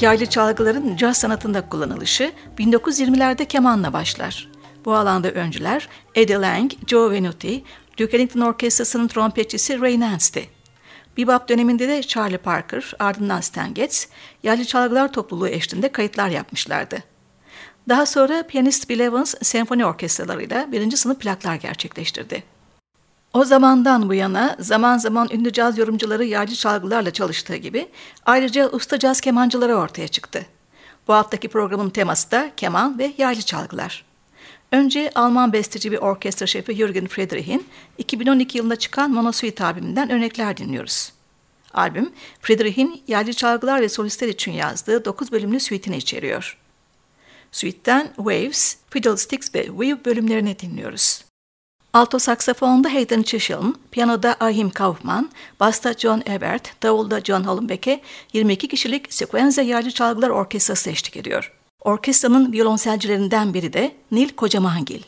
Yaylı çalgıların caz sanatında kullanılışı 1920'lerde kemanla başlar. Bu alanda öncüler Eddie Lang, Joe Venuti, Duke Ellington Orkestrası'nın trompetçisi Ray Nance'ti. Bebop döneminde de Charlie Parker, ardından Stan Getz, yaylı çalgılar topluluğu eşliğinde kayıtlar yapmışlardı. Daha sonra piyanist Bill Evans senfoni orkestralarıyla birinci sınıf plaklar gerçekleştirdi. O zamandan bu yana zaman zaman ünlü caz yorumcuları yaylı çalgılarla çalıştığı gibi ayrıca usta caz kemancıları ortaya çıktı. Bu haftaki programın teması da keman ve yaylı çalgılar. Önce Alman besteci bir orkestra şefi Jürgen Friedrich'in 2012 yılında çıkan Monosuite albümünden örnekler dinliyoruz. Albüm, Friedrich'in yaylı çalgılar ve solistler için yazdığı 9 bölümlü suite'ini içeriyor. Suite'den Waves, Fiddlesticks ve Weave bölümlerini dinliyoruz. Alto saksafonda Hayden Chisholm, piyanoda Ahim Kaufman, basta John Ebert, davulda John Hollenbeck'e 22 kişilik Sequenza Yaylı Çalgılar Orkestrası eşlik ediyor. Orkestranın violonselcilerinden biri de Nil Kocamangil.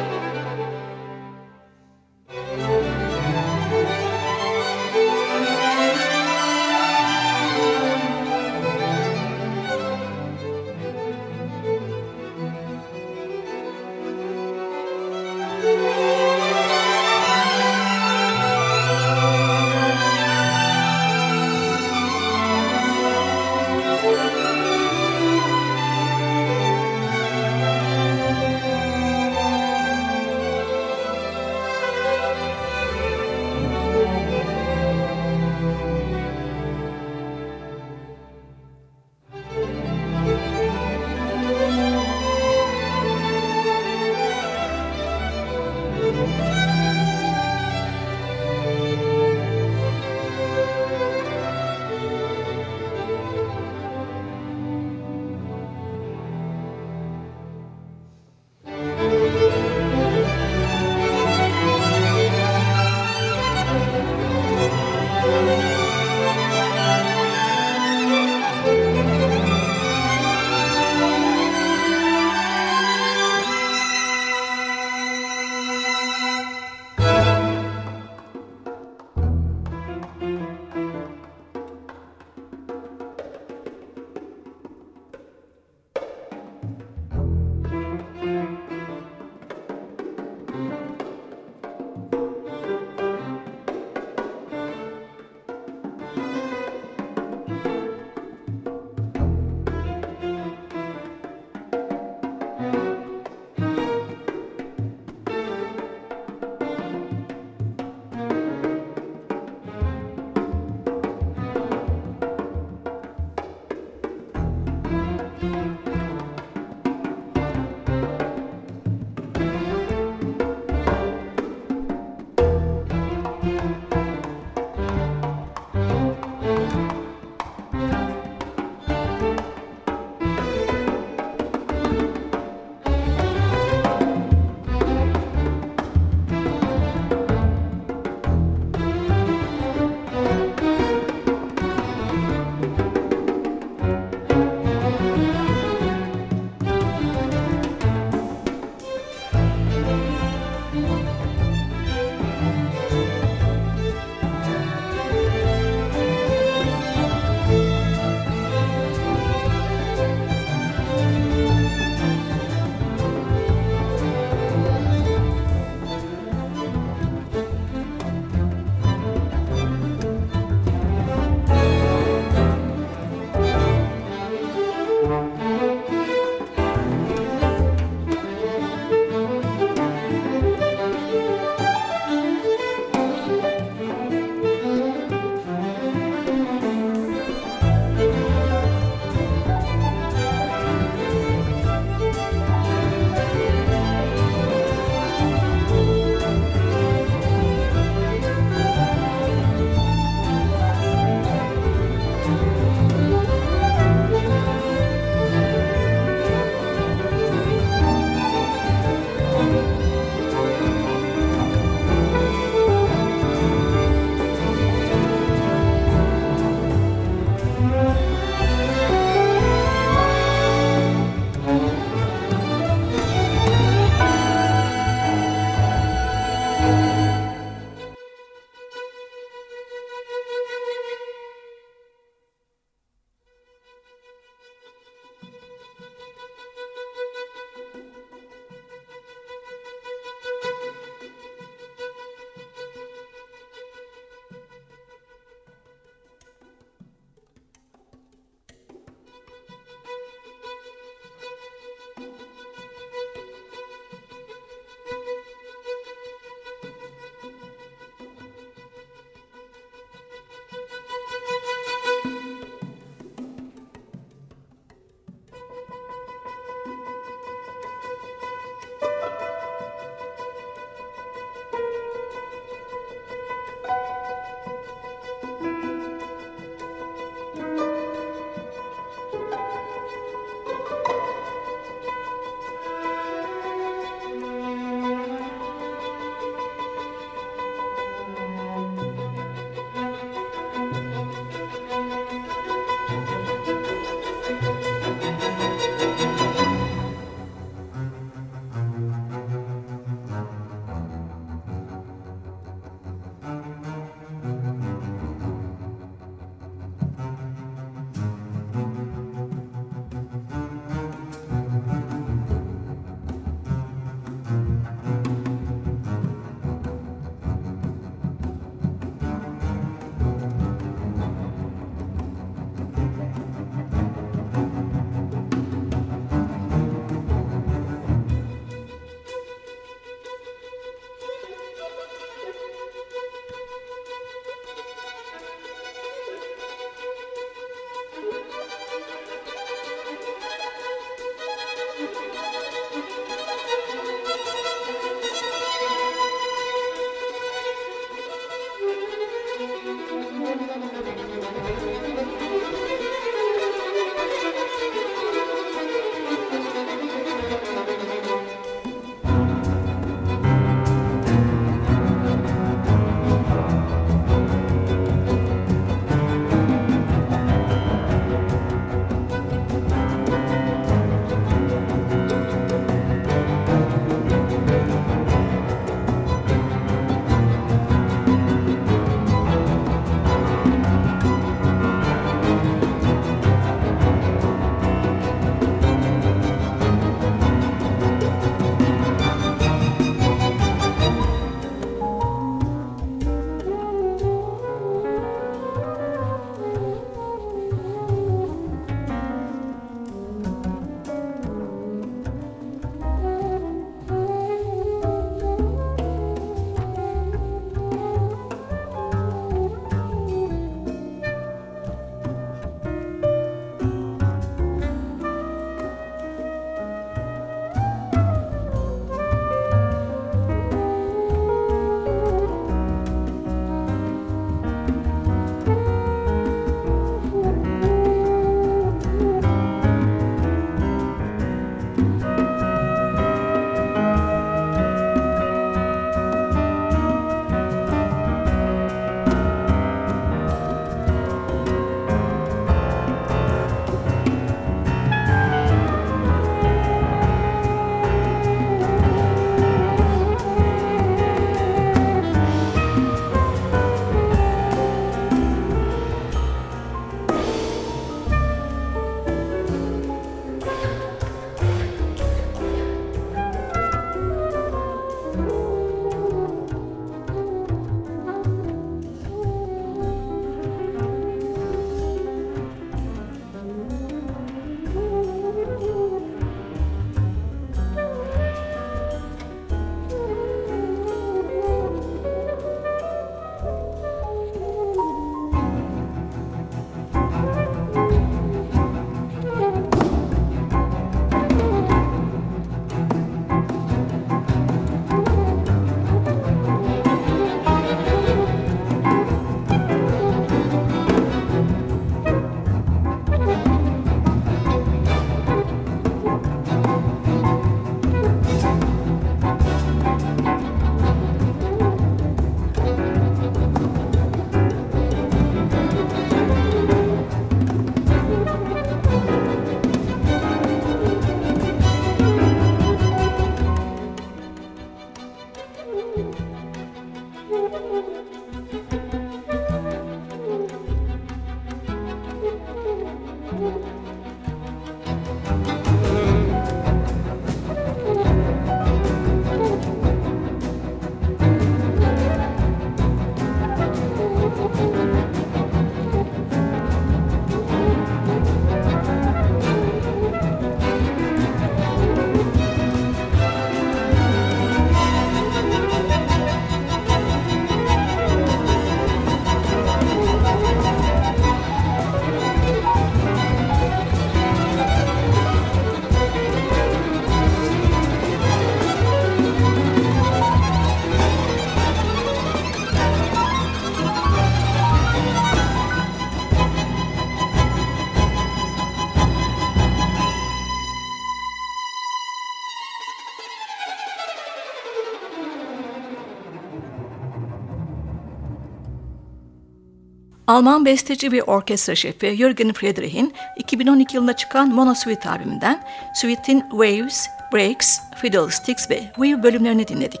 Alman besteci ve orkestra şefi Jürgen Friedrich'in 2012 yılında çıkan Mono Suite albümünden Suite'in Waves, Breaks, Fiddlesticks ve Weave bölümlerini dinledik.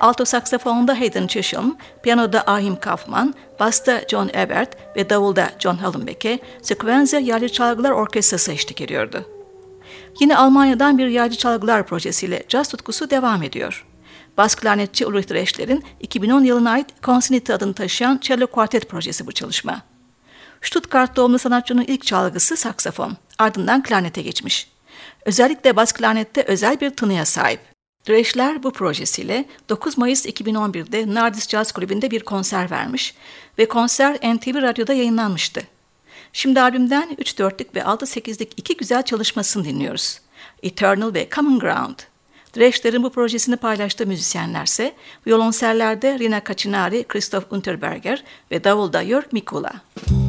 Alto saksafonda Hayden Chisholm, piyanoda Ahim Kaufman, basta John Ebert ve davulda John Hallenbeck'e Sequenza Yerli Çalgılar Orkestrası eşlik ediyordu. Yine Almanya'dan bir yaycı çalgılar projesiyle caz tutkusu devam ediyor. Bas klarnetçi Ulrich Dreschler'in 2010 yılına ait Consinity adını taşıyan Cello Quartet projesi bu çalışma. Stuttgart doğumlu sanatçının ilk çalgısı saksafon, ardından klarnete geçmiş. Özellikle bas klarnette özel bir tınıya sahip. Dreschler bu projesiyle 9 Mayıs 2011'de Nardis Jazz Kulübü'nde bir konser vermiş ve konser NTV Radyo'da yayınlanmıştı. Şimdi albümden 3 dörtlük ve 6-8'lik iki güzel çalışmasını dinliyoruz. Eternal ve Common Ground. Dreschler'in bu projesini paylaştığı müzisyenlerse violonsellerde Rina Kacinari, Christoph Unterberger ve davulda Jörg Mikula. Müzik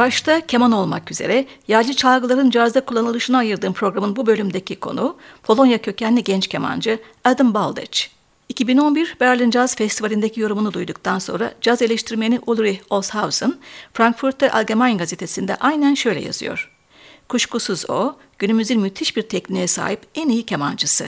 Başta keman olmak üzere yaylı çalgıların cazda kullanılışına ayırdığım programın bu bölümdeki konu Polonya kökenli genç kemancı Adam Baldach. 2011 Berlin Jazz Festivali'ndeki yorumunu duyduktan sonra caz eleştirmeni Ulrich Olshausen, Frankfurter Allgemein gazetesinde aynen şöyle yazıyor. Kuşkusuz o, günümüzün müthiş bir tekniğe sahip en iyi kemancısı.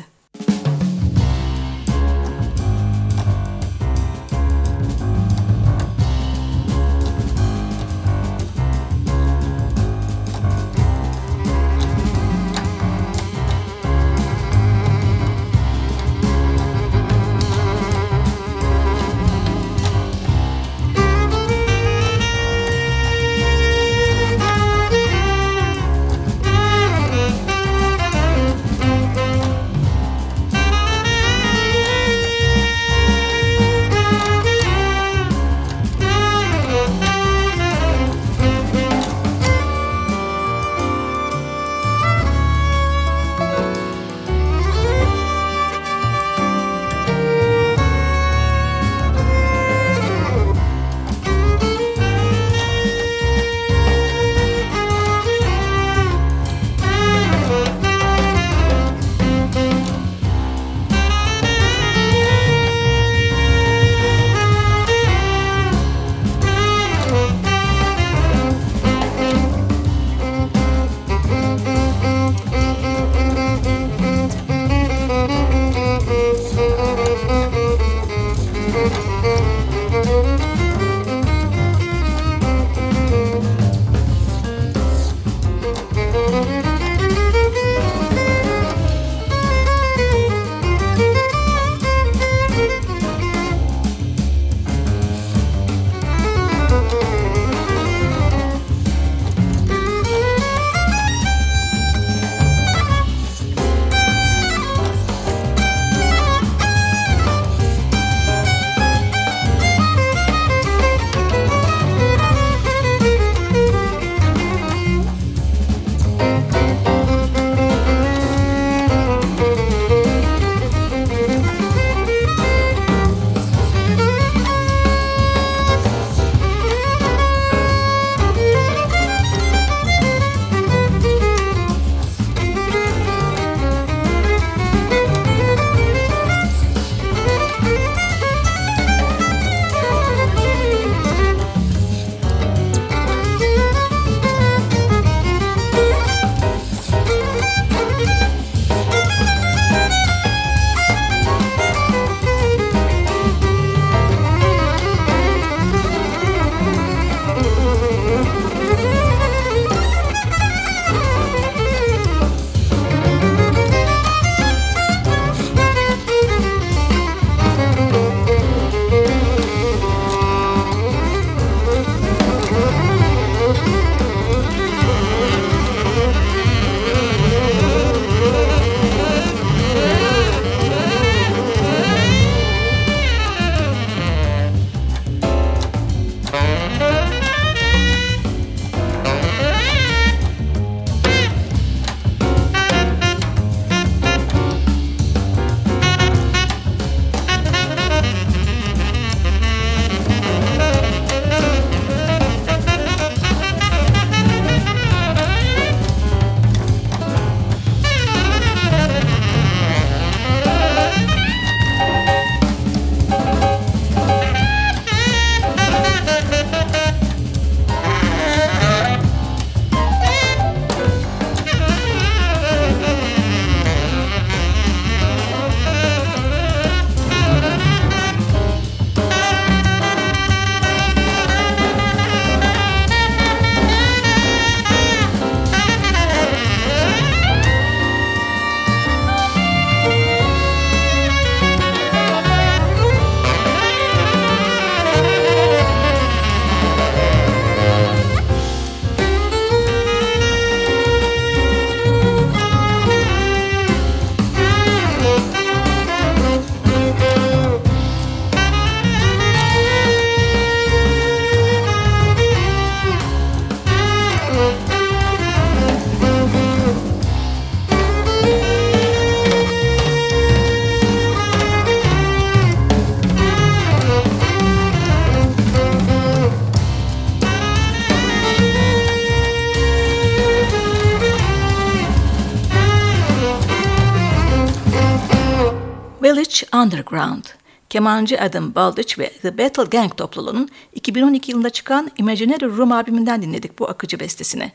Underground. Kemancı Adam Baldwin ve The Battle Gang topluluğunun 2012 yılında çıkan Imaginary Room albümünden dinledik bu akıcı bestesini.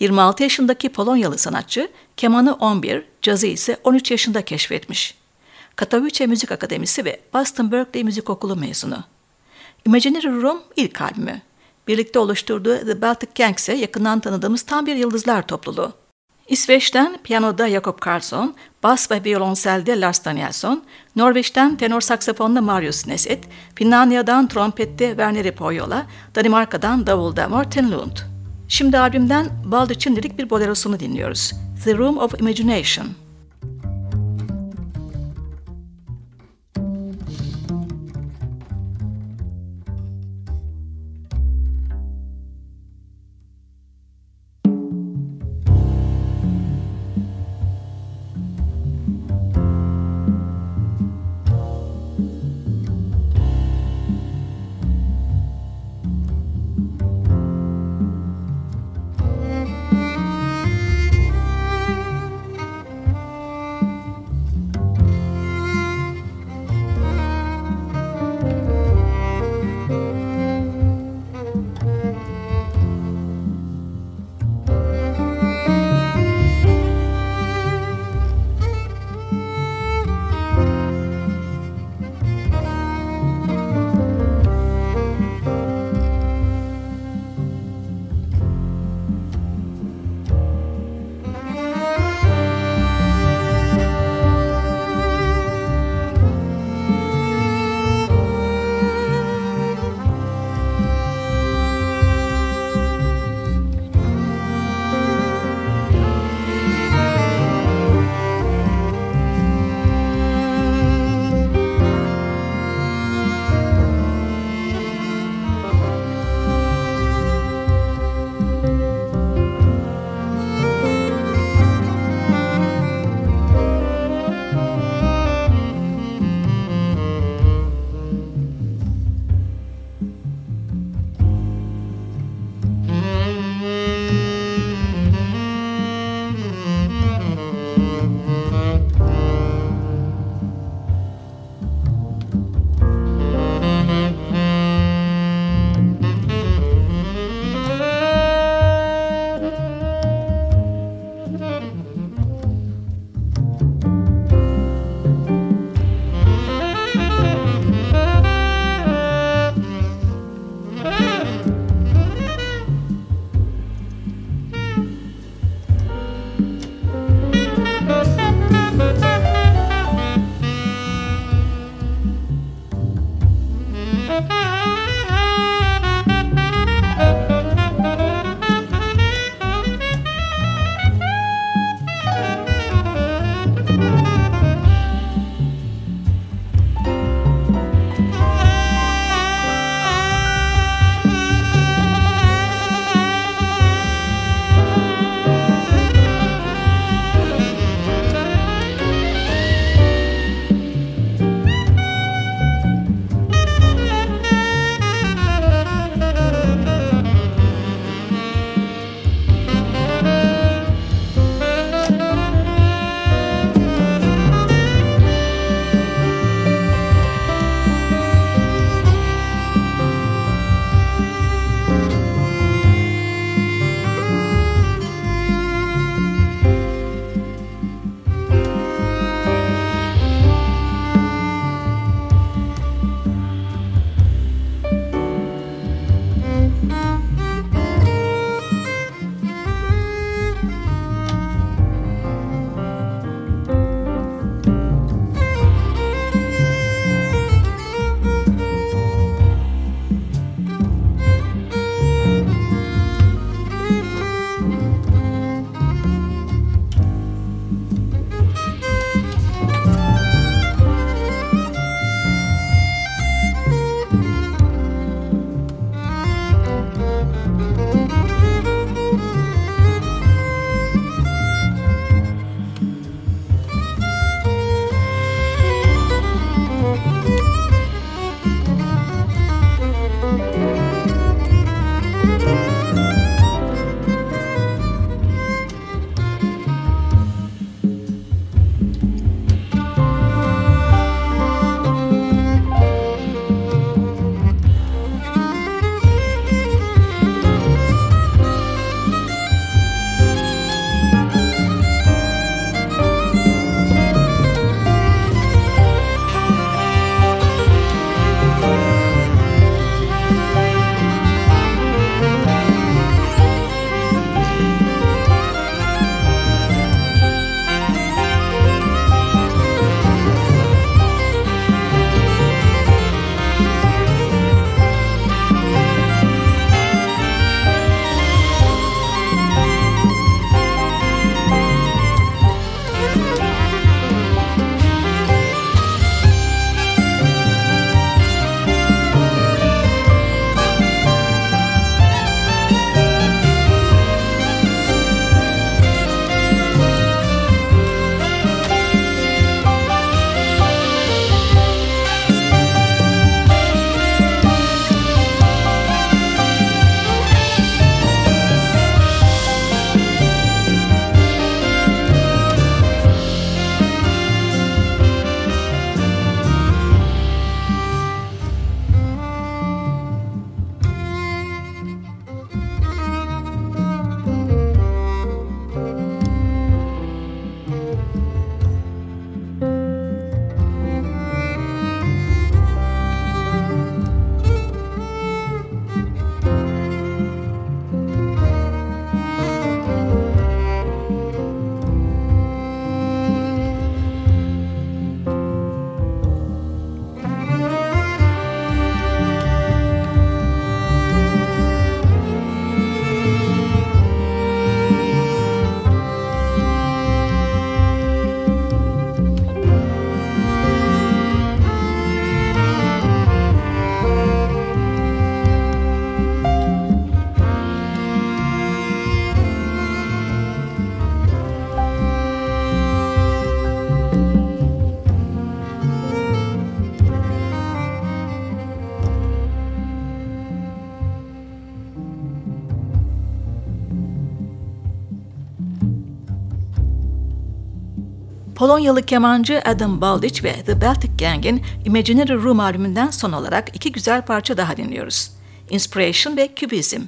26 yaşındaki Polonyalı sanatçı kemanı 11, cazı ise 13 yaşında keşfetmiş. Katowice Müzik Akademisi ve Boston Berkeley Müzik Okulu mezunu. Imaginary Room ilk albümü. Birlikte oluşturduğu The Baltic Gang ise yakından tanıdığımız tam bir yıldızlar topluluğu. İsveç'ten piyanoda Jakob Karlsson, bas ve violonselde Lars Danielsson, Norveç'ten tenor saksafonda Marius Neset, Finlandiya'dan trompette Werner Poyola, Danimarka'dan davulda Martin Lund. Şimdi albümden Baldwin dedik bir bolerosunu dinliyoruz. The Room of Imagination. Polonyalı kemancı Adam Baldich ve The Baltic Gang'in Imaginary Room albümünden son olarak iki güzel parça daha dinliyoruz. Inspiration ve Cubism.